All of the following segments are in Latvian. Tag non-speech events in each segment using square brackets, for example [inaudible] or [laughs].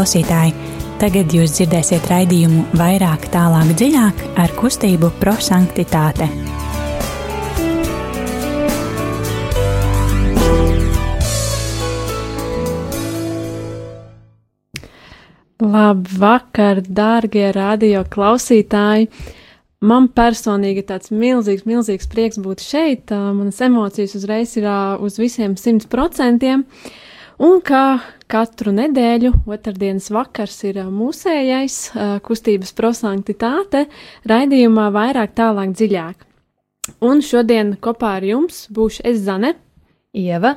Klausītāji, tagad jūs dzirdēsiet raidījumu vairāk, tālāk, dziļāk ar kustību prosanktitāte. Labvakar, dārgie radio klausītāji! Man personīgi tāds milzīgs, milzīgs prieks būt šeit. Manas emocijas uzreiz ir uz visiem simt procentiem. Un kā katru nedēļu, otrdienas vakars ir mūsējais kustības prosanktitāte, raidījumā vairāk, tālāk, dziļāk. Un šodien kopā ar jums būšu es Zane, Ieva,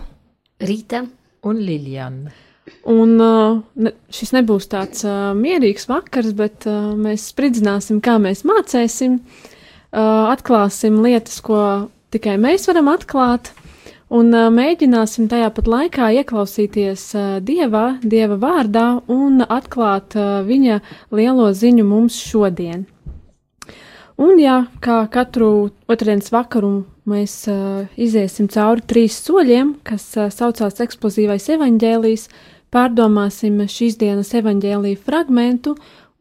Rīta un Liljana. Un šis nebūs tāds mierīgs vakars, bet mēs spridzināsim, kā mēs mācīsim, uh, atklāsim lietas, ko tikai mēs varam atklāt, un mēģināsim tajā pat laikā ieklausīties Dievā, Dieva vārdā un atklāt viņa lielo ziņu mums šodien. Un, jā, kā katru otrdienas vakaru mēs uh, iziesim cauri trīs soļiem, kas uh, saucās eksplozīvais evaņģēlijs, pārdomāsim šīs dienas evaņģēlīja fragmentu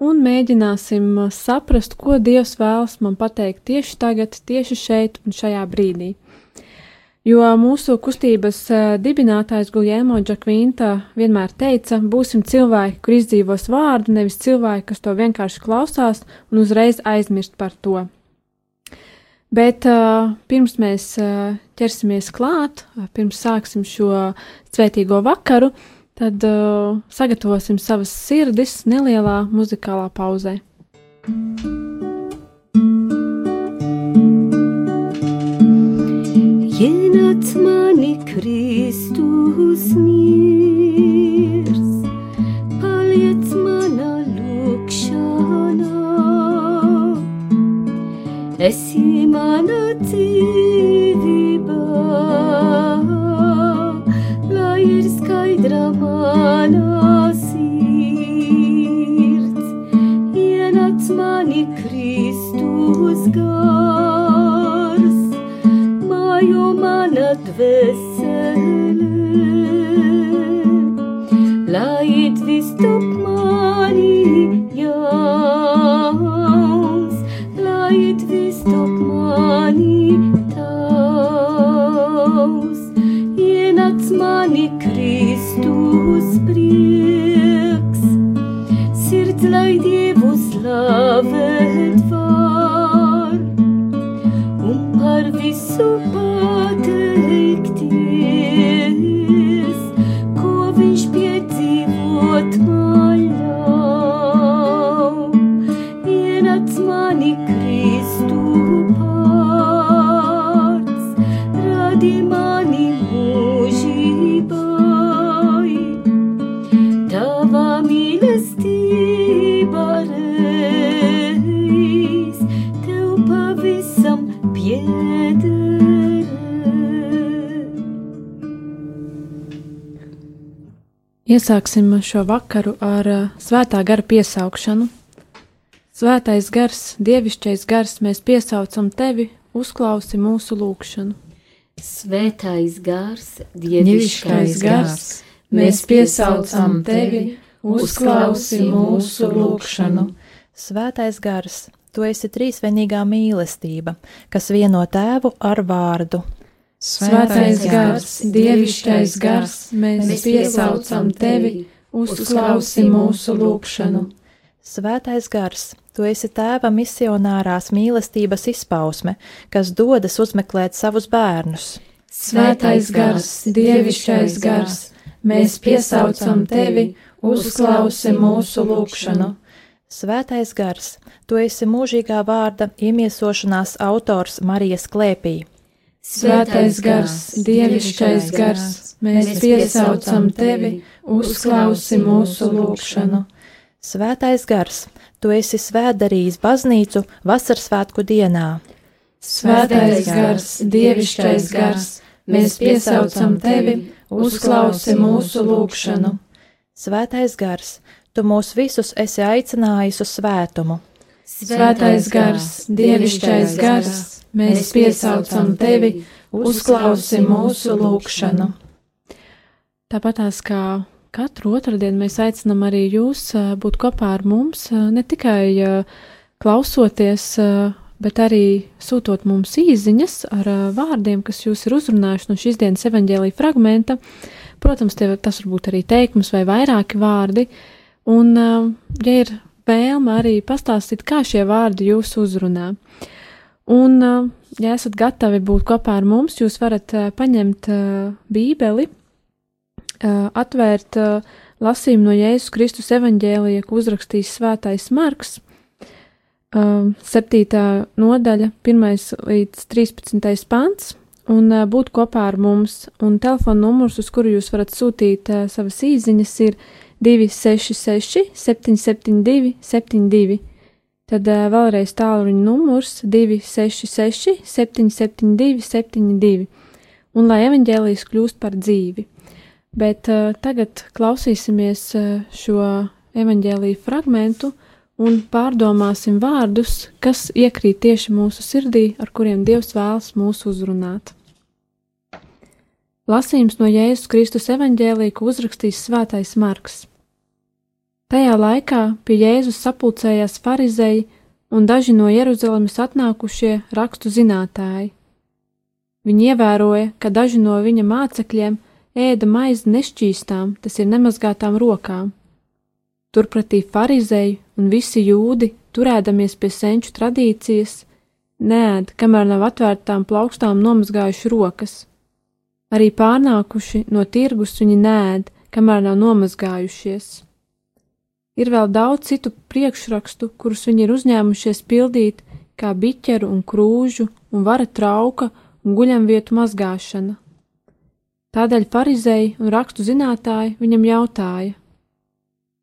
un mēģināsim saprast, ko Dievs vēlas man pateikt tieši tagad, tieši šeit un šajā brīdī. Jo mūsu kustības dibinātājs Guljēmo Džakvinta vienmēr teica, būsim cilvēki, kur izdzīvos vārdu, nevis cilvēki, kas to vienkārši klausās un uzreiz aizmirst par to. Bet uh, pirms mēs uh, ķersimies klāt, pirms sāksim šo svētīgo vakaru, tad uh, sagatavosim savas sirdis nelielā muzikālā pauzē. Ienāc mani Kristus miers, paliec manā lūkšanā. Esi mana dzīvība, lai ir skaidra mana sirds. Ienāc mani Kristus gars, mājo mana dvēsele, lai Iesāksim šo vakaru ar uh, svētā gara piesaukšanu. Svētais gars, dievišķais gars, mēs piesaucam tevi, uzklausi mūsu lūgšanu. Svētais gars, Dievišķais gars, mēs piesaucam tevi, uzklausi mūsu lūgšanu. Svētais gars, tu esi trīsvienīgā mīlestība, kas vieno tēvu ar vārdu. Svētais gars, dievišķais gars, mēs piesaucam tevi, uzklausi mūsu lūgšanu. Svētais gars, tu esi tēva misionārās mīlestības izpausme, kas dodas uzmeklēt savus bērnus. Svētais gars, dievišķais gars, mēs piesaucam tevi, uzklausi mūsu lūgšanu. Svētais gars, tu esi mūžīgā vārda iemiesošanās autors Marijas klēpī. Svētais gars, dievišķais gars, mēs piesaucam tevi, uzklausi mūsu lūgšanu. Svētais gars, tu esi svētdarījis baznīcu vasarsvētku dienā. Svētais gars, dievišķais gars, mēs piesaucam tevi, uzklausi mūsu lūgšanu. Svētais gars, tu mūs visus esi aicinājis uz svētumu. Svētais gars, dievišķais gars, mēs piesaucam tevi, uzklausi mūsu lūgšanu. Tāpatās kā katru otrdienu mēs aicinām arī jūs būt kopā ar mums, ne tikai klausoties, bet arī sūtot mums īsiņas ar vārdiem, kas jūs ir uzrunājuši no šīs dienas evaņģēlīja fragmenta. Protams, tie, tas var būt arī teikums vai vairāki vārdi, un, ja ir vēlme arī pastāstīt, kā šie vārdi jūs uzrunā. Un, ja esat gatavi būt kopā ar mums, jūs varat paņemt Bībeli, atvērt lasījumu no Jēzus Kristus evaņģēlija, ko uzrakstījis Svētais Marks, 7. nodaļa, 1 līdz 13. pants, un būt kopā ar mums. Un telefona numurs, uz kuru jūs varat sūtīt savas īsiņas, ir 266, 772, 72. Tad uh, vēlreiz tālruņa numurs 266, 772, 72. Un lai evaņģēlijas kļūst par dzīvi. Bet uh, tagad klausīsimies uh, šo evaņģēlīju fragmentu un pārdomāsim vārdus, kas iekrīt tieši mūsu sirdī, ar kuriem Dievs vēlas mūs uzrunāt. Lasījums no Jēzus Kristus evaņģēlīja, ko uzrakstījis Svētais Marks. Tajā laikā pie Jēzus sapulcējās farizēji un daži no Jeruzalemes atnākušie rakstu zinātāji. Viņi ievēroja, ka daži no viņa mācekļiem ēda maizi nešķīstām, tas ir nemazgātām rokām. Turpretī farizēji un visi jūdi, turēdamies pie senču tradīcijas, nēd, kamēr nav atvērtām plaukstām nomazgājuši rokas. Arī pārnākuši no tirgus viņi nēd, kamēr nav nomazgājušies. Ir vēl daudz citu priekšrakstu, kurus viņi ir uzņēmušies pildīt, kā biķeru un krūžu un vara trauka un guļamvietu mazgāšana. Tādēļ farizēji un rakstu zinātāji viņam jautāja: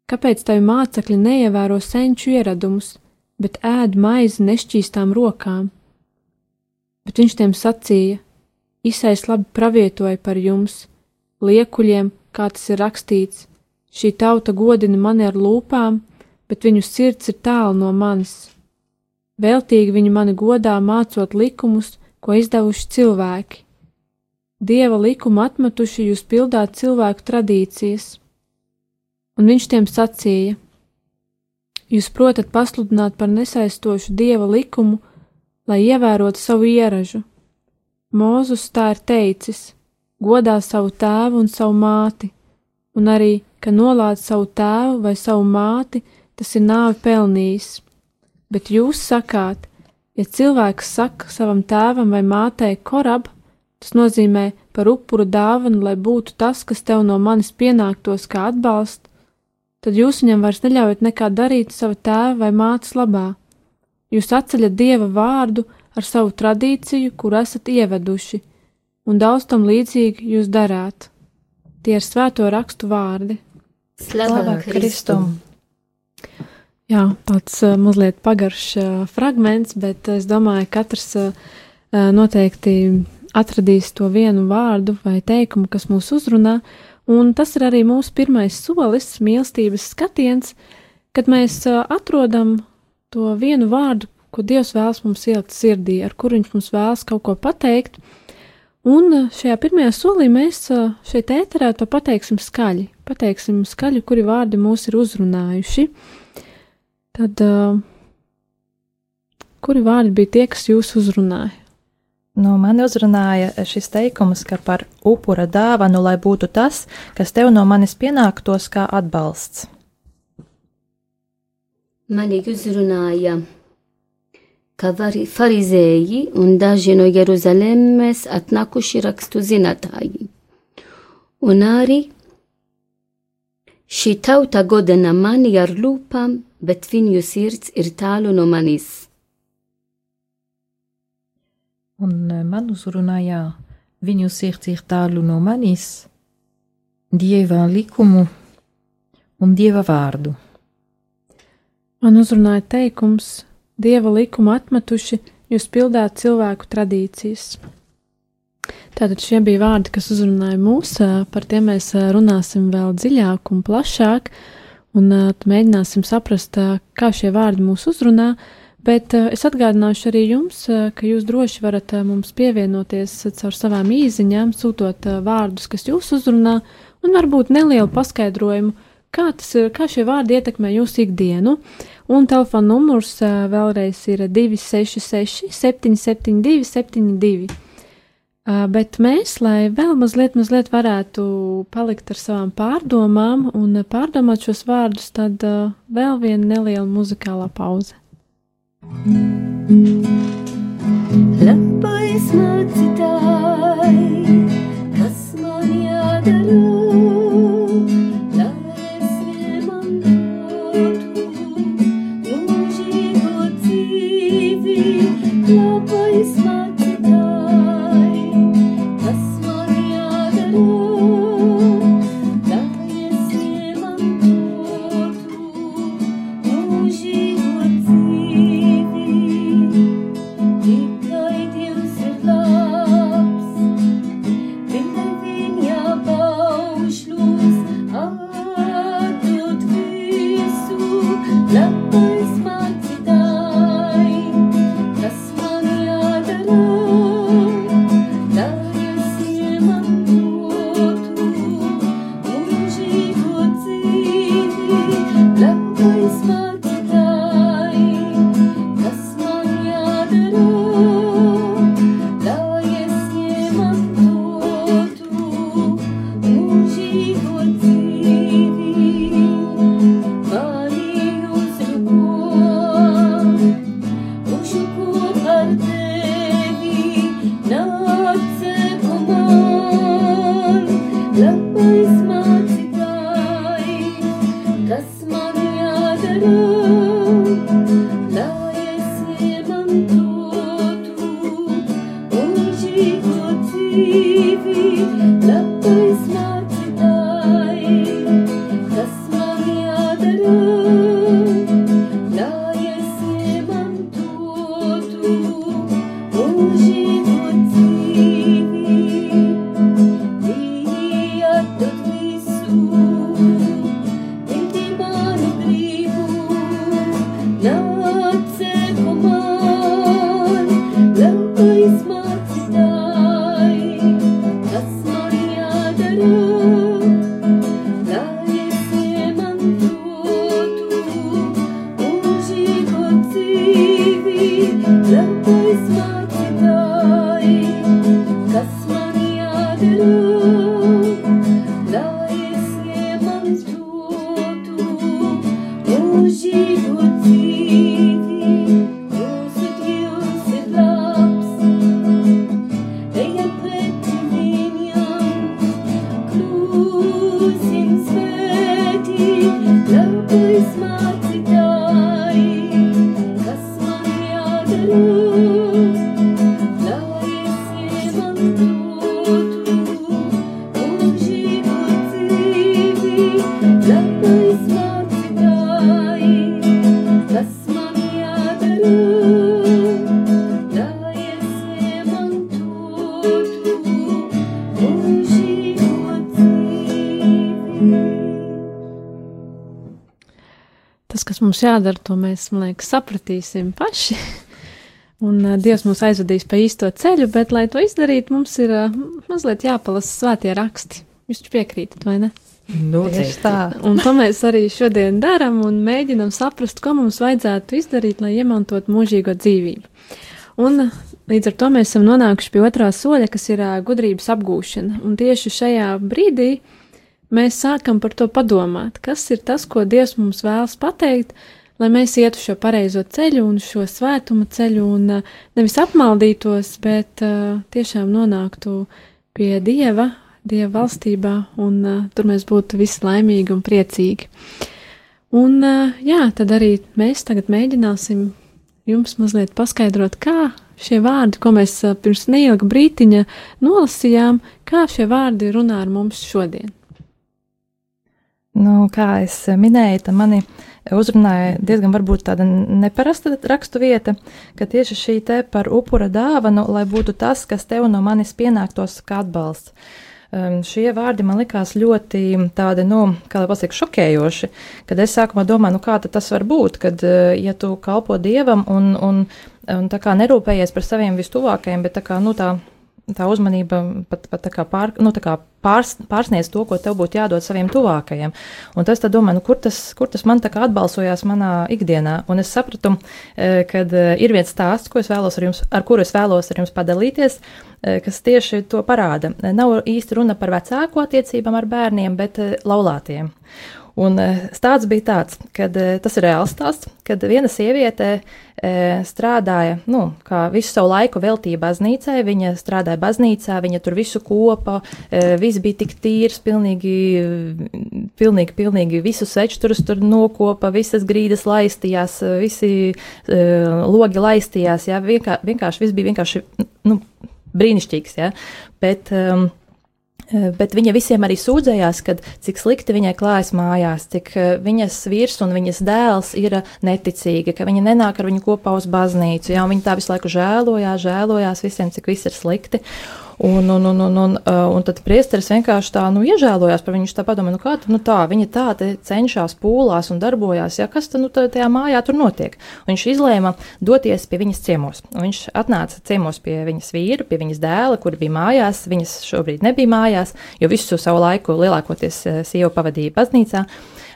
Kāpēc tavi mācekļi neievēro senču ieradumus, bet ēd maizi nešķīstām rokām? Bet viņš tiem sacīja: Isais labi pravietoja par jums, liekuļiem, kā tas ir rakstīts, Šī tauta godina mani ar lūpām, bet viņu sirds ir tālu no manis. Veltīgi viņi mani godā mācot likumus, ko izdevuši cilvēki. Dieva likumu atmetuši jūs pildāt cilvēku tradīcijas. Un viņš tiem sacīja: Jūs protat pasludināt par nesaistošu dieva likumu, lai ievērotu savu ieražu. Mūzus tā ir teicis: godā savu tēvu un savu māti, un arī ka nolādz savu tēvu vai savu māti, tas ir nāvi pelnījis. Bet jūs sakāt, ja cilvēks saka savam tēvam vai mātei korab, tas nozīmē par upuru dāvanu, lai būtu tas, kas tev no manis pienāktos kā atbalsts, tad jūs viņam vairs neļaujat nekā darīt sava tēva vai mātes labā. Jūs atceļat dieva vārdu ar savu tradīciju, kur esat ieveduši, un daudz tam līdzīgi jūs darāt. Tie ir svēto rakstu vārdi. Slava Kristum! Jā, tāds uh, mazliet pagaršs uh, fragments, bet es domāju, ka katrs uh, noteikti atradīs to vienu vārdu vai teikumu, kas mūs uzrunā, un tas ir arī mūsu pirmais solis, mīlestības skatiens, kad mēs uh, atrodam to vienu vārdu, ko Dievs vēlas mums ielikt sirdī, ar kuru Viņš mums vēlas kaut ko pateikt, Un eh, šajā pirmajā solī mēs eh, šeit ēterā to pateiksim skaļi. Pateiksim skaļi, kuri vārdi mūs ir uzrunājuši. Tad, uh, kuri vārdi bija tie, kas jūs uzrunāja? No nu, mani uzrunāja šis teikums, ka par upura dāvanu, lai būtu tas, kas tev no manis pienāktos kā atbalsts. Mani uzrunāja ka farizēji un daži no Jeruzalemes atnākuši rakstu zinātāji. Un arī šī tauta godina mani ar lūpām, bet viņu sirds ir tālu no manis. Un e, man uzrunāja, viņu sirds ir tālu no manis, dieva likumu un dieva vārdu. Man uzrunāja teikums, dieva likumu atmetuši, jūs pildāt cilvēku tradīcijas. Tātad šie bija vārdi, kas uzrunāja mūs, par tiem mēs runāsim vēl dziļāk un plašāk, un mēģināsim saprast, kā šie vārdi mūs uzrunā, bet es atgādināšu arī jums, ka jūs droši varat mums pievienoties caur savām īziņām, sūtot vārdus, kas jūs uzrunā, un varbūt nelielu paskaidrojumu, kā, ir- kā šie vārdi ietekmē jūsu ikdienu. Un telefona numurs vēlreiz ir 266, 772, 72. Uh, bet mēs, lai vēl mazliet, mazliet varētu palikt ar savām pārdomām un pārdomāt šos vārdus, tad vēl viena neliela muzikālā pauze. Labais Love mums jādara, to mēs, man liekas, sapratīsim paši. [laughs] Un uh, Dievs mūs aizvedīs pa īsto ceļu, bet, lai to izdarītu, mums ir uh, mazliet jāpalasa svētie raksti. Jūs piekrītat, vai ne? Tieši tā. Un to mēs arī šodien darām un mēģinam saprast, ko mums vajadzētu izdarīt, lai iemantotu mūžīgo dzīvību. Un uh, līdz ar to mēs esam nonākuši pie otrā soļa, kas ir uh, gudrības apgūšana. Un tieši šajā brīdī mēs sākam par to padomāt, kas ir tas, ko Dievs mums vēlas pateikt, lai mēs ietu šo pareizo ceļu un šo svētuma ceļu un uh, nevis apmaldītos, bet uh, tiešām nonāktu pie Dieva, Dieva valstībā, un uh, tur mēs būtu visi laimīgi un priecīgi. Un uh, jā, tad arī mēs tagad mēģināsim jums mazliet paskaidrot, kā šie vārdi, ko mēs uh, pirms neilga brītiņa nolasījām, kā šie vārdi runā ar mums šodien. Nu, kā es minēju, tad mani uzrunāja diezgan tāda neparasta rakstu vieta, ka tieši šī te par upura dāvanu, lai būtu tas, kas tev no manis pienāktos kā atbalsts. Um, šie vārdi man likās ļoti tādi, nu, kā lai pasaka, šokējoši, kad es sākumā domāju, nu kā tas var būt, kad, uh, ja tu kalpo Dievam un, un, un tā kā nerūpējies par saviem vistuvākajiem, bet tā kā, nu tā tā uzmanība pat, pat tā kā, pār, nu, tā kā pārs, pārsniedz to, ko tev būtu jādod saviem tuvākajiem. Un tas tad domā, nu, kur, tas, kur tas man tā kā atbalsojās manā ikdienā. Un es sapratu, ka ir viens stāsts, ko es vēlos ar jums, ar kuru es vēlos ar jums padalīties, kas tieši to parāda. Nav īsti runa par vecāku attiecībām ar bērniem, bet laulātiem. Un eh, stāsts bija tāds, ka eh, tas ir reāls stāsts, kad viena sieviete e, strādāja, nu, kā visu savu laiku veltīja baznīcai, viņa strādāja baznīcā, viņa tur visu kopa, viss bija tik tīrs, pilnīgi, pilnīgi, pilnīgi visu sečturus tur nokopa, visas grīdas laistījās, visi logi laistījās, jā, vienkār, vienkārši viss bija vienkārši, nu, brīnišķīgs, jā, bet. Um, Eh, bet viņa visiem arī sūdzējās, ka cik slikti viņai klājas mājās, cik eh, viņas vīrs un viņas dēls ir neticīgi, ka viņa nenāk ar viņu kopā uz baznīcu. Jā, viņa tā visu laiku žēlojās, žēlojās visiem, cik viss ir slikti. Un, un, un, un, un, uh, un tad priesteris vienkārši tā, nu, iežēlojās par viņu. Viņš tā padomā, nu, kā tā, nu, tā, viņa tā cenšas pūlās un darbojās, ja kas tad, nu, tajā mājā tur notiek. Un viņš izlēma doties pie viņas ciemos. Un viņš atnāca ciemos pie viņas vīra, pie viņas dēla, kur bija mājās. Viņas šobrīd nebija mājās, jo visu savu laiku lielākoties uh, sieva pavadīja baznīcā.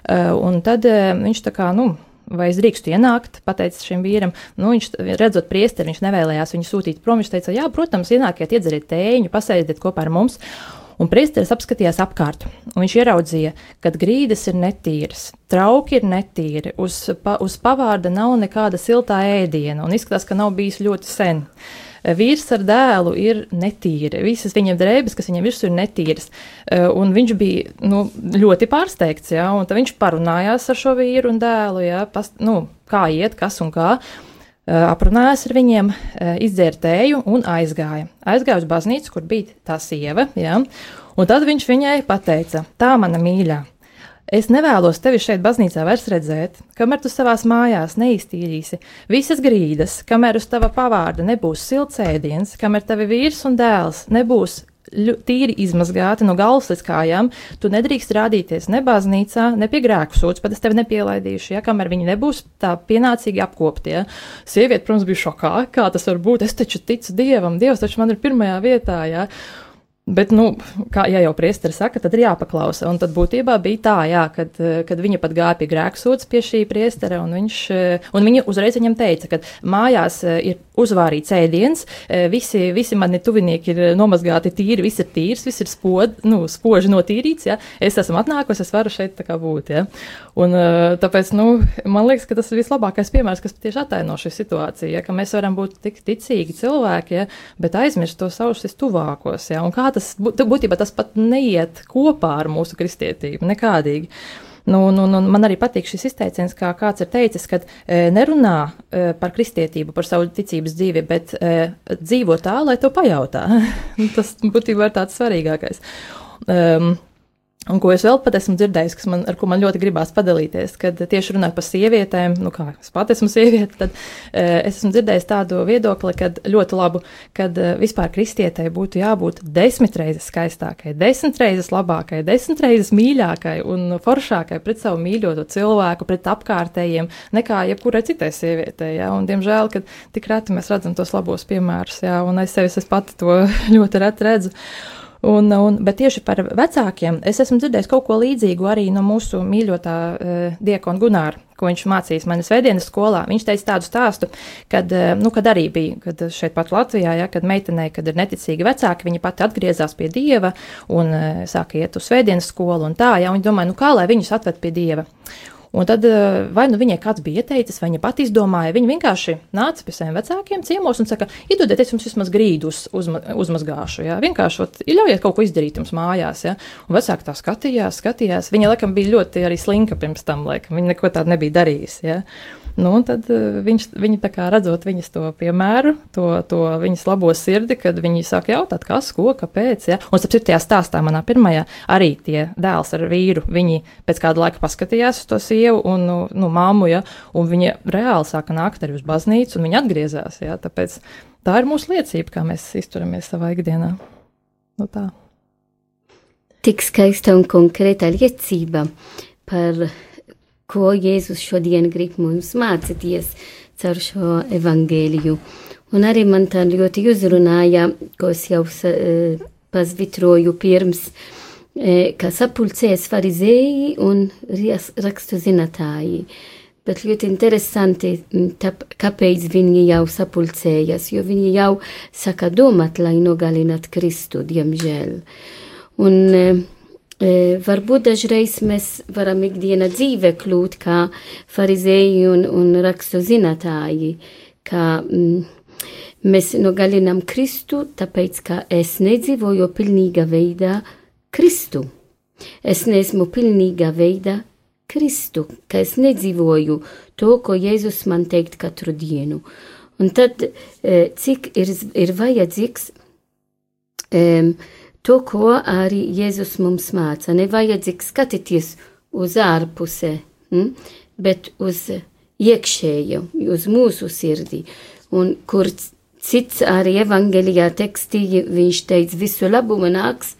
Uh, un tad viņš tā kā, nu, vai es drīkstu ienākt, pateica šim vīram. Nu, viņš, redzot priesteri, viņš nevēlējās viņu sūtīt prom. Viņš teica, jā, protams, ienākiet, iedzeriet tēņu, pasēdiet kopā ar mums. Un priesteris apskatījās apkārt, un viņš ieraudzīja, ka grīdas ir netīras, trauki ir netīri, uz, pa, uz pavārda nav nekāda siltā ēdiena, un izskatās, ka nav bijis ļoti sen. Uh, vīrs ar dēlu ir netīri. Visas viņa drēbes, kas viņam virsū ir netīras. Eh, un viņš bija nu, ļoti pārsteigts, ja, un viņš parunājās ar šo vīru un dēlu, ja, past, nu, kā iet, kas un kā. Eh, aprunājās ar viņiem, eh, izdzēra tēju un aizgāja. Aizgāja uz baznīcu, kur bija tā sieva, ja, un tad viņš viņai pateica: Tā, mana mīļā, Es nevēlos tevi šeit, baznīcā, vairs redzēt, kamēr tu savās mājās neiztīrīsi visas grīdas, kamēr uz tava pavārda nebūs silts ēdiens, kamēr tavi vīrs un dēls nebūs tīri izmazgāti no galvas līdz kājām. Tu nedrīkst rādīties ne baznīcā, ne pie grēku sūdzes, pat es tevi nepielaidīšu, ja kamēr viņi nebūs tā pienācīgi apkopti. Ja. Sieviete, protams, bija šokā, kā tas var būt. Es taču ticu Dievam, Dievs taču man ir pirmajā vietā. Ja. Bet, nu, kā ja jau priesteris saka, tad ir jāpaklausa. Un tad būtībā bija tā, jā, kad, kad viņa pat gāja pie grēksūdzes pie šī priestera, un, viņš, un viņa uzreiz viņam teica, ka mājās ir uzvārīts ēdiens, visi, visi mani tuvinieki ir nomazgāti tīri, viss ir tīrs, viss ir spod, nu, spoži notīrīts, ja es esmu atnākusi, es varu šeit tā kā būt, ja. Un tāpēc, nu, man liekas, ka tas ir vislabākais piemērs, kas tieši ataino šī situācija, ja, mēs varam būt tik ticīgi cilvēki, ja, bet aizmirst to savus tuvākos, ja, kā tas būtībā tas pat neiet kopā ar mūsu kristietību nekādīgi. Nu, nu, nu, man arī patīk šis izteiciens, kā kāds ir teicis, ka e, nerunā e, par kristietību, par savu ticības dzīvi, bet e, dzīvo tā, lai to pajautā. [laughs] tas būtībā ir tāds svarīgākais. Um, Un ko es vēl pat esmu dzirdējis, man, ar ko man ļoti gribās padalīties, kad tieši runājot par sievietēm, nu kā es pat esmu sieviete, tad e, es esmu dzirdējis tādu viedokli, ka ļoti labu, kad e, vispār kristietei būtu jābūt desmit reizes skaistākai, desmit reizes labākai, desmit reizes mīļākai un foršākai pret savu mīļoto cilvēku, pret apkārtējiem, nekā jebkurai citai sievietei. Ja? Un, diemžēl, kad tik reti mēs redzam tos labos piemērus, ja? un aiz sevis es pati to [laughs] ļoti reti redzu. Un, un, bet tieši par vecākiem es esmu dzirdējis kaut ko līdzīgu arī no mūsu mīļotā uh, diekona Gunāra, ko viņš mācījās manas veidienas skolā. Viņš teica tādu stāstu, kad, uh, nu, kad arī bija, kad šeit pat Latvijā, ja, kad meitenei, kad ir neticīgi vecāki, viņa pati atgriezās pie dieva un uh, sāka iet uz svētdienas skolu un tā, ja, un viņa domāja, nu kā lai viņus atved pie dieva. Un tad eh, vai nu viņai kāds bija ieteicis, vai viņa pati izdomāja, viņa vienkārši nāca pie saviem vecākiem ciemos un saka, iedodiet, es jums vismaz grīdu uz, uzma, uzmazgāšu, jā, vienkārši ot, ļaujiet kaut ko izdarīt jums mājās, jā. Un vecāki tā skatījās, skatījās, viņa laikam bija ļoti arī slinka pirms tam, laikam, viņa neko tādu nebija darījusi, jā. Nu, tad uh, viņš, viņi kā redzot viņas to piemēru, to, to viņas labo sirdi, kad viņi sāk jautāt, kas, ko, kāpēc. Ja? Un starp citu, tajā stāstā manā pirmajā arī tie dēls ar vīru, viņi pēc kāda laika paskatījās uz to sievu un nu, nu, māmu, ja? un viņa reāli sāka nākt arī uz baznīcu, un viņa atgriezās. Ja? Tāpēc tā ir mūsu liecība, kā mēs izturamies savā ikdienā. Nu, tā. Tik skaista un konkrēta liecība par ko Jēzus šodien grib mums mācīties caur šo evangēliju. Un arī man tā ļoti uzrunāja, ko es jau uh, pazvitroju pirms, uh, ka sapulcēs farizēji un rakstu zinātāji. Bet ļoti interesanti, tāp, kāpēc viņi jau sapulcējas, jo viņi jau saka domāt, lai nogalināt Kristu, diemžēl. Un e, varbūt dažreiz mēs varam ikdiena dzīve kļūt kā farizēji un, un rakstu zinātāji, kā mm, mēs nogalinām Kristu, tāpēc, ka es nedzīvoju pilnīga veidā Kristu. Es neesmu pilnīga veidā Kristu, ka es nedzīvoju to, ko Jēzus man teikt katru dienu. Un tad, e, cik ir, ir vajadzīgs um, to, ko arī Jēzus mums māca. Nevajadzīgs skatīties uz ārpusē, hm? bet uz iekšējo, uz mūsu sirdī. Un kur cits arī evangelijā tekstī viņš teica, visu labumu nāks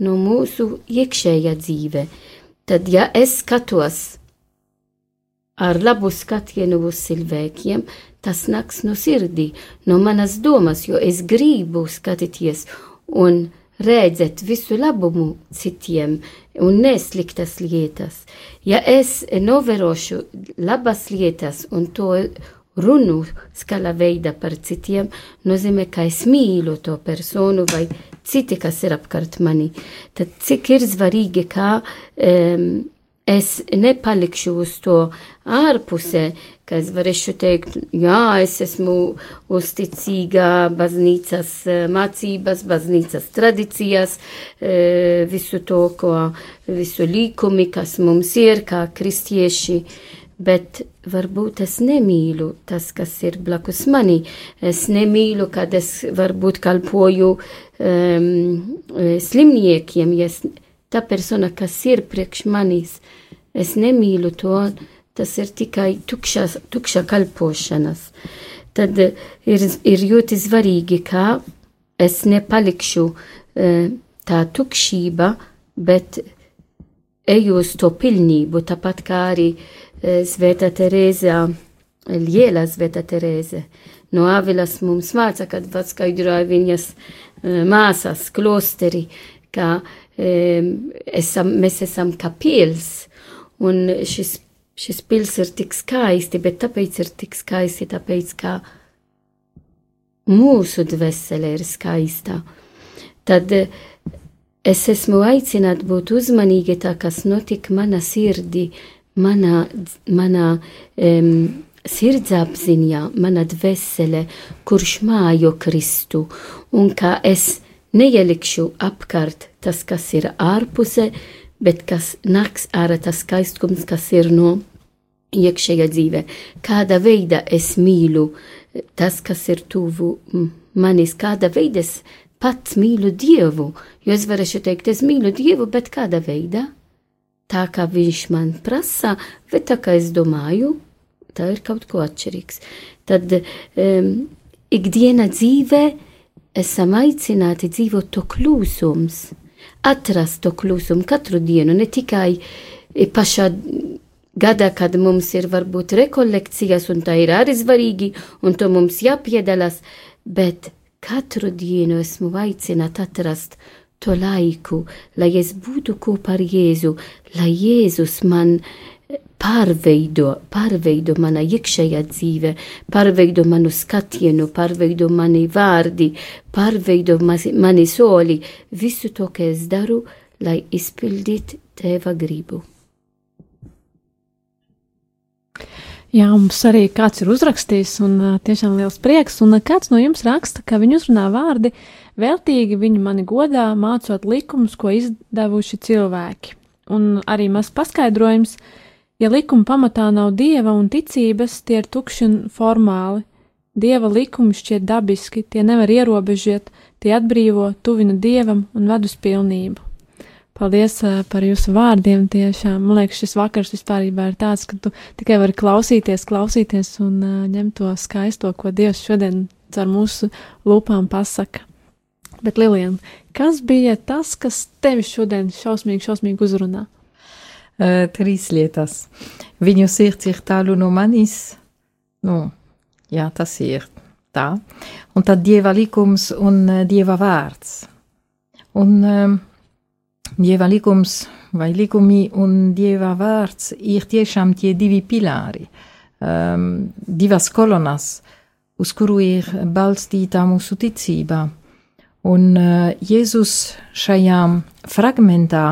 no mūsu iekšējā dzīve tad, ja es skatos ar labu skatienu uz cilvēkiem, tas nāks no sirdī, no manas domas, jo es gribu skatīties un redzēt visu labumu citiem un nesliktas lietas. Ja es novērošu labas lietas un to runu skala veidā par citiem, nozīmē, ka es mīlu to personu vai citi, kas ir apkārt mani. Tad cik ir svarīgi, kā um, es nepalikšu uz to ārpusē, ka es varēšu teikt, jā, es esmu uzticīga baznīcas mācības, baznīcas tradīcijas, visu to, ko, visu līkumi, kas mums ir kā kristieši bet varbūt es nemīlu tas, kas ir blakus manī. Es nemīlu, kad es varbūt kalpoju um, slimniekiem, ja es, tā persona, kas ir priekš manis, es nemīlu to, tas ir tikai tukša, tukša kalpošanas. Tad ir, ir ļoti svarīgi, kā es nepalikšu uh, tā tukšība, bet eju uz to pilnību, tāpat kā arī uh, Svētā Terēza, liela Svētā Terēze. No Āvilas mums māca, kad atskaidroja viņas māsas klosteri, ka esam, mēs esam kā pils, un šis, šis pils ir tik skaisti, bet tāpēc ir tik skaisti, tāpēc, ka mūsu dvēsele ir skaista. Tad es esmu aicināta būt uzmanīga tā, kas notika mana sirdī, manā, manā um, sirdsapziņā, mana dvēsele, kurš mājo Kristu, un kā es neielikšu apkārt tas, kas ir ārpusē, bet kas nāks ārā tas skaistums, kas ir no iekšējā dzīvē. Kāda veida es mīlu tas, kas ir tuvu manis, kāda veida es pats mīlu Dievu, jo es varēšu teikt, es mīlu Dievu, bet kāda veida? tā kā viņš man prasa, vai tā kā es domāju, tā ir kaut ko atšķirīgs. Tad um, ikdiena dzīvē esam aicināti dzīvot to klusums, atrast to klusumu katru dienu, ne tikai pašā gadā, kad mums ir varbūt rekolekcijas, un tā ir arī svarīgi, un to mums jāpiedalās, bet katru dienu esmu aicināta atrast to laiku, lai es būtu kopā ar Jēzu, lai Jēzus man pārveido, pārveido mana iekšējā dzīve, pārveido manu skatienu, pārveido mani vārdi, pārveido mani soli, visu to, ko es daru, lai izpildītu teva gribu. Jā, mums arī kāds ir uzrakstījis, un tiešām liels prieks, un kāds no jums raksta, ka viņu uzrunā vārdi uh, Veltīgi viņi mani godā, mācot likumus, ko izdevuši cilvēki. Un arī maz paskaidrojums, ja likuma pamatā nav dieva un ticības, tie ir tukši un formāli. Dieva likumi šķiet dabiski, tie nevar ierobežot, tie atbrīvo, tuvina dievam un ved uz pilnību. Paldies par jūsu vārdiem. Tiešām, man liekas, šis vakars vispār ir tāds, ka tu tikai vari klausīties, klausīties un uh, ņemt to skaisto, ko Dievs šodien caur mūsu lūpām pasaka. Bet, Lielija, kas bija tas, kas tevi šodien šausmīgi, šausmīgi uzrunā? Uh, trīs lietas. Viņu sirds ir tālu no manis. Nu, jā, tas ir. Tā. Un tad dieva likums un uh, dieva vārds. Un um, dieva likums vai likumi un dieva vārds ir tiešām tie divi pilāri, um, divas kolonas, uz kuru ir balstīta mūsu ticība. Un uh, Jēzus šajā fragmentā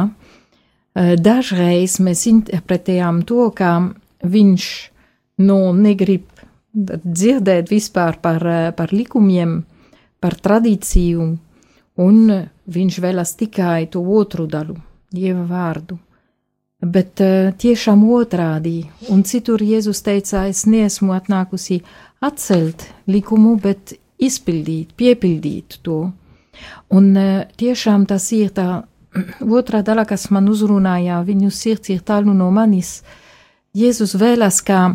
dažreiz mēs interpretējām to, ka viņš nu, negrib dzirdēt vispār par, par likumiem, par tradīciju, un viņš vēlas tikai to otru daļu, dieva vārdu. Bet tiešām otrādi, un citur Jēzus teica, es neesmu atnākusi atcelt likumu, bet izpildīt, piepildīt to. Un tiešām tas ir tā otrā daļa, kas man uzrunāja, viņu sirds ir tālu no manis. Jēzus vēlas, ka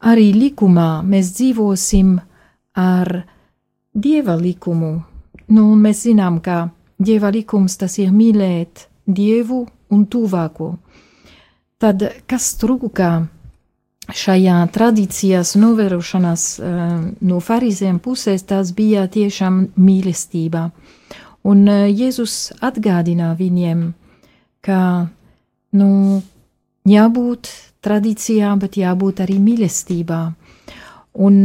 arī likumā mēs dzīvosim ar dieva likumu. Nu, un mēs zinām, ka dieva likums tas ir mīlēt dievu un tuvāko. Tad kas trūka šajā tradīcijās novērošanās uh, no farizēm pusēs, tas bija tiešām mīlestība. Un uh, Jēzus atgādina viņiem, ka, nu, jābūt tradīcijā, bet jābūt arī mīlestībā. Un,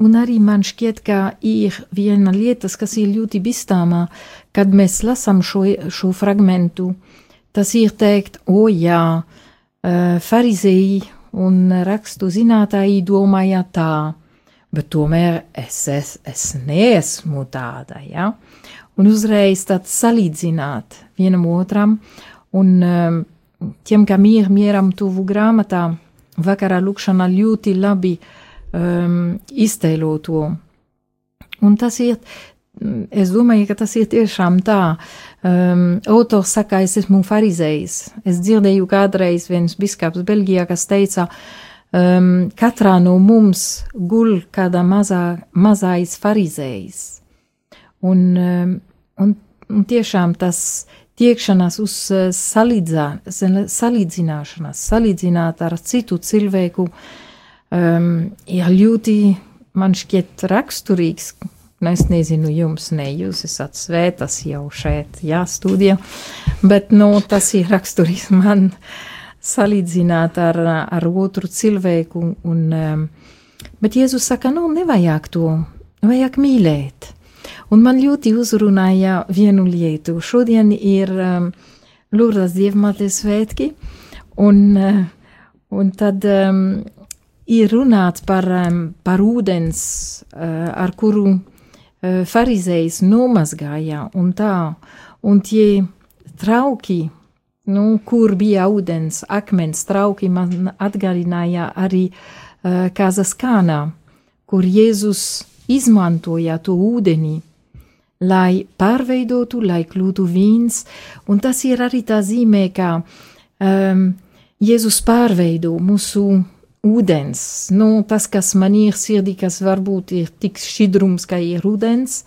un arī man šķiet, ka ir viena lieta, kas ir ļoti bīstama, kad mēs lasām šo, šo fragmentu. Tas ir teikt, o jā, uh, farizēji un rakstu zinātāji domāja tā, bet tomēr es, es, es neesmu tāda, ja? Un uzreiz tad salīdzināt vienam otram, un um, tiem, kam ir mieram tuvu grāmatā, vakarā lūkšanā ļoti labi um, iztēlo to. Un tas ir, es domāju, ka tas ir tiešām tā. Um, autors saka, es esmu farizējs. Es dzirdēju kādreiz viens biskaps Beļģijā, kas teica, um, katrā no mums guļ kāda mazā, mazais farizējs. Un, um, un, un tiešām tas tiekšanās uz eh, salīdzā, salīdzināšanās, salīdzināt ar citu cilvēku, um, ir ļoti, man šķiet, raksturīgs. Nu, es nezinu, jums ne, jūs esat svētas jau šeit, jā, studijā, bet, nu, tas ir raksturīgs [laughs] man salīdzināt ar, ar otru cilvēku, un, um, bet Jēzus saka, nu, nevajag to, vajag mīlēt. Un man ļoti uzrunāja vienu lietu. Šodien ir um, Lurdas Dievmates svētki, un, uh, un tad um, ir runāts par, um, par ūdens, uh, ar kuru uh, farizējs nomazgāja, un tā, un tie trauki, nu, kur bija ūdens, akmens trauki, man atgādināja arī uh, Kazaskānā, kur Jēzus izmantoja to ūdeni lai pārveidotu, lai kļūtu vīns, un tas ir arī tā zīmē, ka um, Jēzus pārveido mūsu ūdens, nu, tas, kas man ir sirdī, kas varbūt ir tik šķidrums, kā ir ūdens,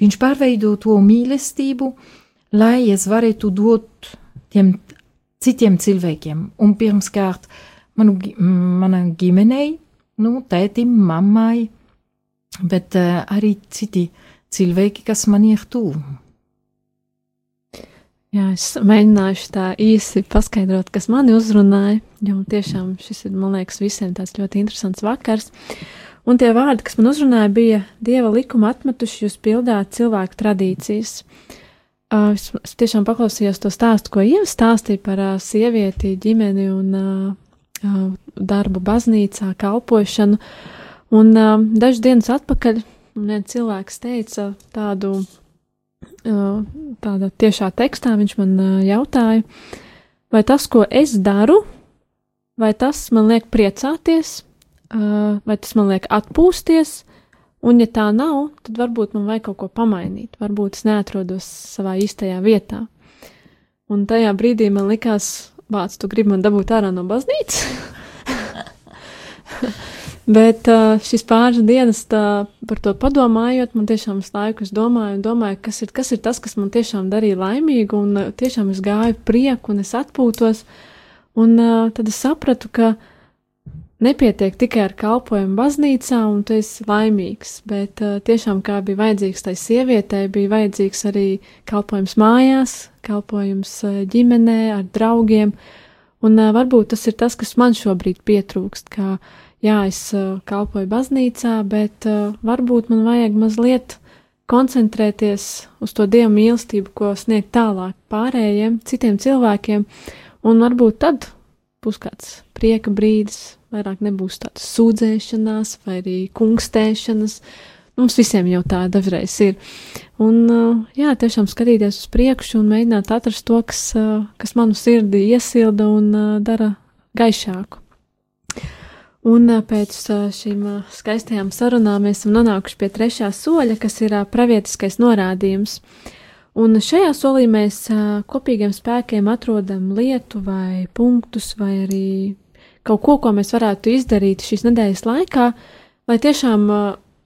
viņš pārveido to mīlestību, lai es varētu dot tiem citiem cilvēkiem, un pirmkārt manu, manai ģimenei, nu, tētim, mammai, bet uh, arī citi uh, cilvēki, kas man ir tuvu. Jā, es mēģināšu tā īsi paskaidrot, kas mani uzrunāja, jo tiešām šis ir, man liekas, visiem tāds ļoti interesants vakars. Un tie vārdi, kas man uzrunāja, bija Dieva likuma atmetuši jūs pildāt cilvēku tradīcijas. Uh, es, es tiešām paklausījos to stāstu, ko Ieva stāstīja par uh, sievieti, ģimeni un uh, darbu baznīcā, kalpošanu. Un dažas dienas atpakaļ Viens cilvēks teica tādu, tādā tiešā tekstā, viņš man jautāja, vai tas, ko es daru, vai tas man liek priecāties, vai tas man liek atpūsties, un ja tā nav, tad varbūt man vajag kaut ko pamainīt, varbūt es neatrodos savā īstajā vietā. Un tajā brīdī man likās, bāc, tu gribi man dabūt ārā no baznīcas? [laughs] Bet uh, šis pāris dienas tā, par to padomājot, man tiešām laiku es domāju, un domāju, kas ir, kas ir tas, kas man tiešām darīja laimīgu, un uh, tiešām es gāju prieku, un es atpūtos. Un uh, tad es sapratu, ka nepietiek tikai ar kalpojumu baznīcā, un tu esi laimīgs, bet tiešām kā bija vajadzīgs tai sievietei, bija vajadzīgs arī kalpojums mājās, kalpojums ģimenē, ar draugiem, un varbūt tas ir tas, kas man šobrīd pietrūkst, kā jā, es kalpoju baznīcā, bet varbūt man vajag mazliet koncentrēties uz to dievu mīlestību, ko sniegt tālāk pārējiem, citiem cilvēkiem, un varbūt tad būs kāds prieka brīdis, vairāk nebūs tādas sūdzēšanās vai arī kungstēšanas. Mums visiem jau tā dažreiz ir. Un, jā, tiešām skatīties uz priekšu un mēģināt atrast to, kas, kas manu sirdi iesilda un dara gaišāku. Un pēc šīm skaistajām sarunām mēs esam nonākuši pie trešā soļa, kas ir pravietiskais norādījums. Un šajā solī mēs kopīgiem spēkiem atrodam lietu vai punktus vai arī kaut ko, ko mēs varētu izdarīt šīs nedēļas laikā, lai tiešām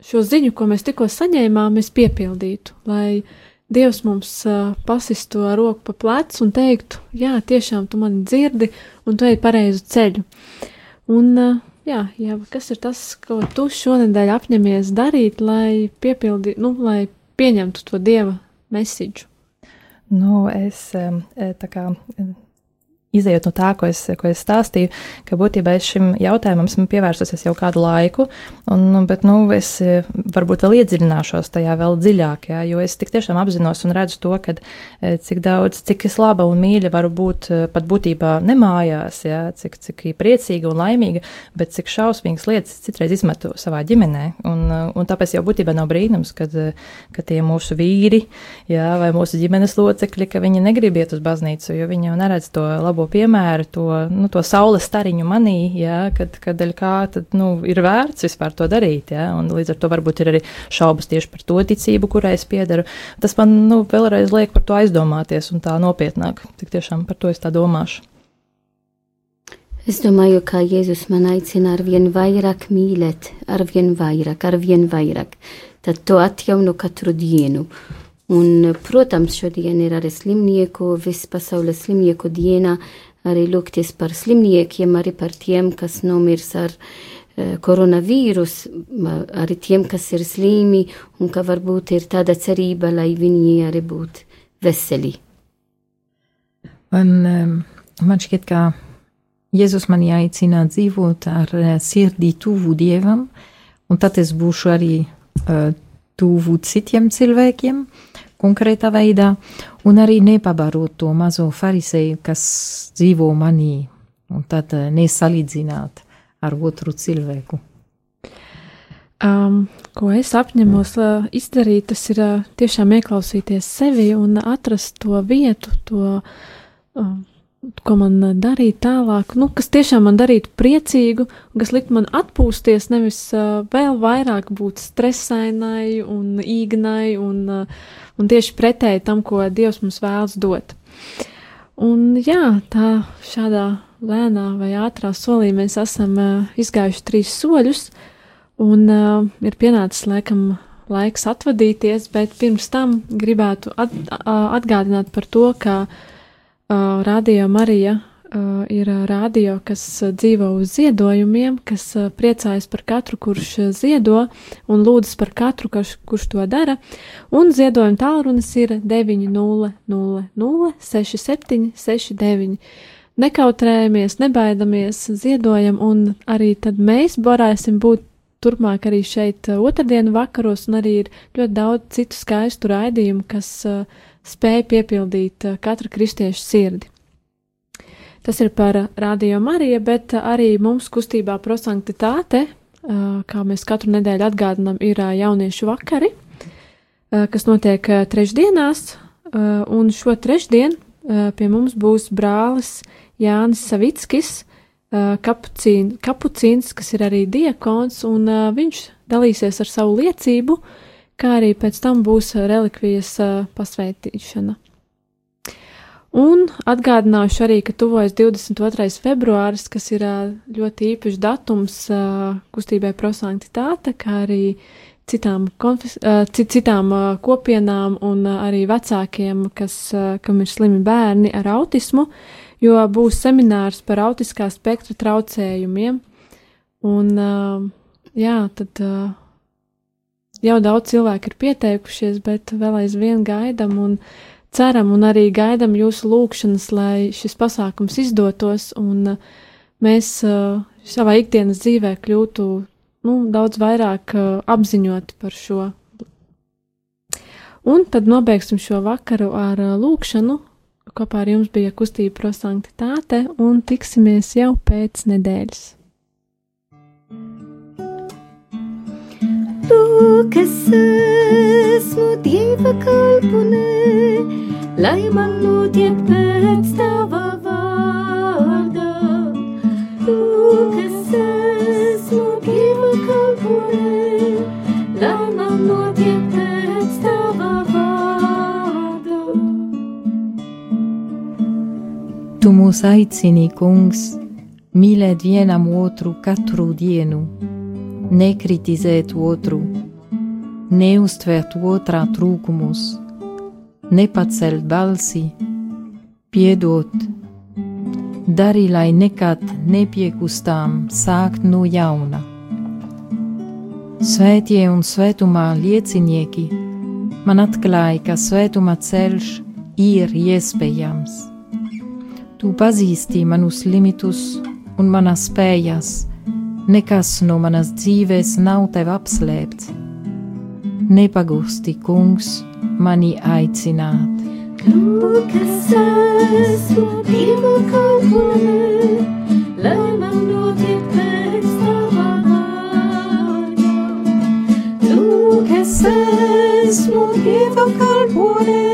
šo ziņu, ko mēs tikko saņēmām, mēs piepildītu, lai Dievs mums pasistu to roku pa plecu un teiktu, jā, tiešām tu mani dzirdi un tu ej pareizu ceļu. Un, jā, jā, kas ir tas, ko tu šonadēļ apņemies darīt, lai piepildi, nu, lai pieņemtu to Dieva mesiģu? Nu, es tā kā izējot no tā, ko es, ko es stāstīju, ka būtībā es šim jautājumam esmu pievērsusies jau kādu laiku, un, nu, bet, nu, es e, varbūt vēl iedziļināšos tajā vēl dziļāk, jā, jo es tik tiešām apzinos un redzu to, ka e, cik daudz, cik es laba un mīļa varu būt e, pat būtībā nemājās, jā, cik, cik priecīga un laimīga, bet cik šausmīgas lietas citreiz izmetu savā ģimenē, un, un tāpēc jau būtībā nav brīnums, kad, ka tie mūsu vīri, jā, vai mūsu ģimenes locekļi, ka viņi negrib iet uz baznīcu, jo viņi jau neredz to labo labo piemēru, to, nu, to saules stariņu manī, ja, kad, kad kā tad, nu, ir vērts vispār to darīt. Ja, un līdz ar to varbūt ir arī šaubas tieši par to ticību, kurai es piedaru. Tas man nu, vēlreiz liek par to aizdomāties un tā nopietnāk. Tik tiešām par to es tā domāšu. Es domāju, ka Jēzus man aicina ar vien vairāk mīlēt, ar vien vairāk, ar vien vairāk. Tad to atjaunu katru dienu. Un, protams, šodien ir arī slimnieku, viss pasaules slimnieku diena, arī lūgties par slimniekiem, arī par tiem, kas nomirs ar uh, koronavīrus, arī tiem, kas ir slimi, un ka varbūt ir tāda cerība, lai viņi arī būtu veseli. Um, man šķiet, ka Jēzus mani aicina dzīvot ar sirdī tuvu Dievam, un tad es būšu arī uh, tuvu citiem cilvēkiem, konkrētā veidā, un arī nepabarot to mazo farisēju, kas dzīvo manī, un tad eh, nesalīdzināt ar otru cilvēku. Um, ko es apņemos uh, izdarīt, tas ir uh, tiešām ieklausīties sevi un atrast to vietu, to uh, ko man eh, darīt tālāk, nu, kas tiešām man darītu priecīgu, kas likt man atpūsties, nevis uh, vēl vairāk būt stresainai un īgnai un, uh, un tieši pretēji tam, ko Dievs mums vēlas dot. Un jā, tā šādā lēnā vai ātrā solī mēs esam uh, izgājuši trīs soļus, un uh, ir pienācis laikam laiks atvadīties, bet pirms tam gribētu at, atgādināt par to, ka uh, Uh, radio Marija uh, ir radio, kas dzīvo uz ziedojumiem, kas uh, priecājas par katru, kurš ziedo, un lūdzas par katru, kurš, kurš to dara. Un ziedojuma tālrunis ir 900-6769. Nekautrējamies, nebaidamies, ziedojam, un arī tad mēs varēsim būt turpmāk arī šeit otrdienu vakaros, un arī ir ļoti daudz citu skaistu raidījumu, kas uh, spēja piepildīt eh, katra kristieša sirdi. Tas ir par Radio Mariju, bet arī mums kustībā prosanktitāte, eh, kā mēs katru nedēļu atgādinām, ir eh, jauniešu vakari, kas notiek trešdienās, un šo trešdienu pie mums būs brālis Jānis Savickis, kapucīn, kapucīns, kas ir arī diakons, un viņš dalīsies ar savu liecību, uh, kā arī pēc tam būs relikvijas pasveitīšana. Un atgādināšu arī, ka tuvojas 22. februāris, kas ir ļoti īpašs datums kustībai prosanktitāte, kā arī citām, konfis, citām kopienām un arī vecākiem, kas, kam ir slimi bērni ar autismu, jo būs seminārs par autiskā spektra traucējumiem Un, jā, tad jau daudz cilvēku ir pieteikušies, bet vēl aizvien gaidam un ceram un arī gaidam jūsu lūgšanas, lai šis pasākums izdotos un uh, mēs uh, savā ikdienas dzīvē kļūtu nu, daudz vairāk uh, apziņoti par šo. Un tad nobeigsim šo vakaru ar lūgšanu. Kopā ar jums bija kustība prosanktitāte un tiksimies jau pēc nedēļas. Tu, kas esmu Dieva kalpone, lai man notiek pēc tava vārda. Tu, kas esmu Dieva kalpone, lai man notiek pēc tava vārda. Tu mūs aicini, kungs, mīlēt vienam otru katru dienu nekritizēt otru, neuztvert otrā trūkumus, nepacelt balsi, piedot, dari, lai nekad nepiekustām sākt no jauna. Svētie un svētumā liecinieki man atklāja, ka svētuma ceļš ir iespējams. Tu pazīsti manus limitus un manas spējas Nekas no manas dzīves nav tev apslēpts. Nepagūsti, kungs, mani aicināt. Kas esmu Dieva kalpone, lai man notiek pēc tava vārda. Lūk, es esmu Dieva kalpone,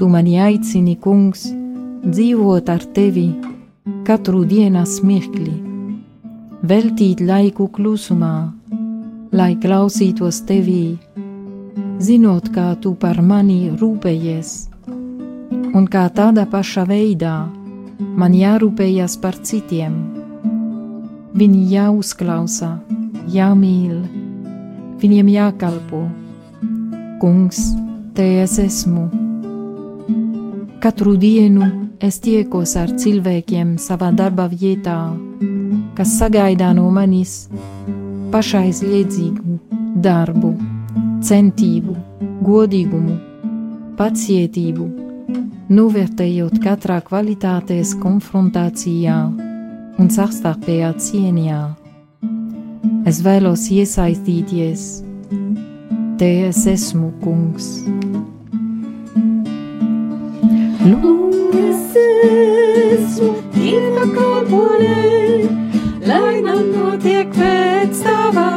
Tu mani aicini, kungs, dzīvot ar tevi katru dienas mirkli, veltīt laiku klusumā, lai klausītos tevī, zinot, kā tu par mani rūpējies, un kā tādā pašā veidā man jārūpējas par citiem. Viņi jāuzklausa, jāmīl, viņiem jākalpo. Kungs, te es esmu Katru dienu es tiekos ar cilvēkiem savā darba vietā, kas sagaida no manis pašaizliedzīgu darbu, centību, godīgumu, pacietību, novērtējot katrā kvalitātes konfrontācijā un savstarpējā cieņā. Es vēlos iesaistīties, te es esmu kungs. Lūgas esmu Dieva kalpone, lai man notiek pēc tava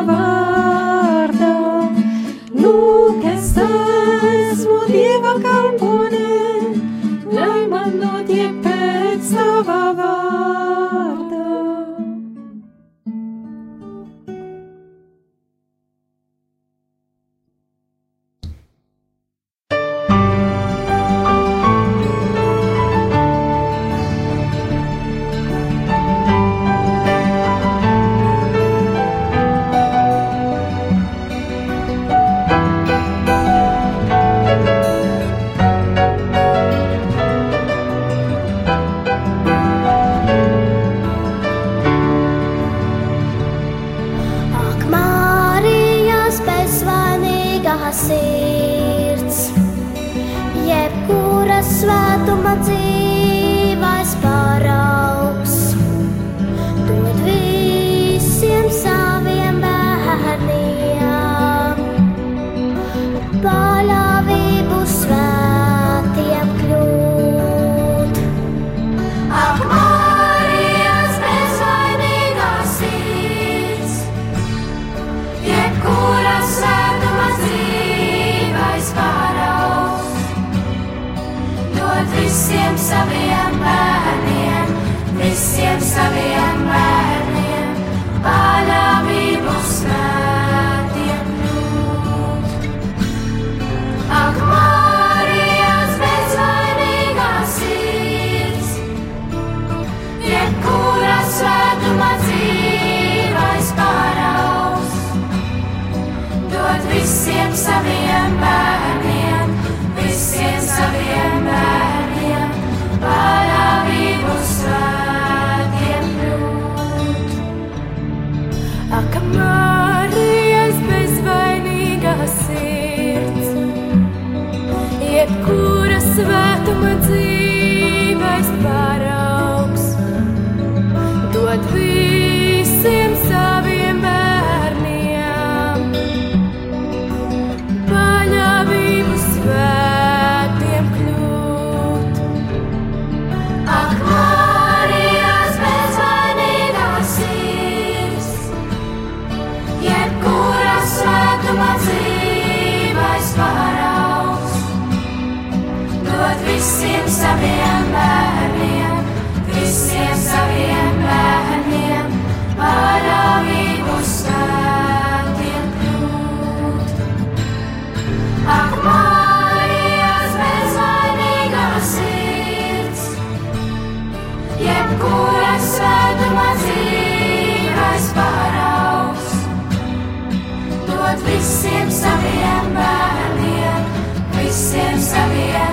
jebkura svētuma dzīves paraugs, dod visiem saviem bērniem, visiem saviem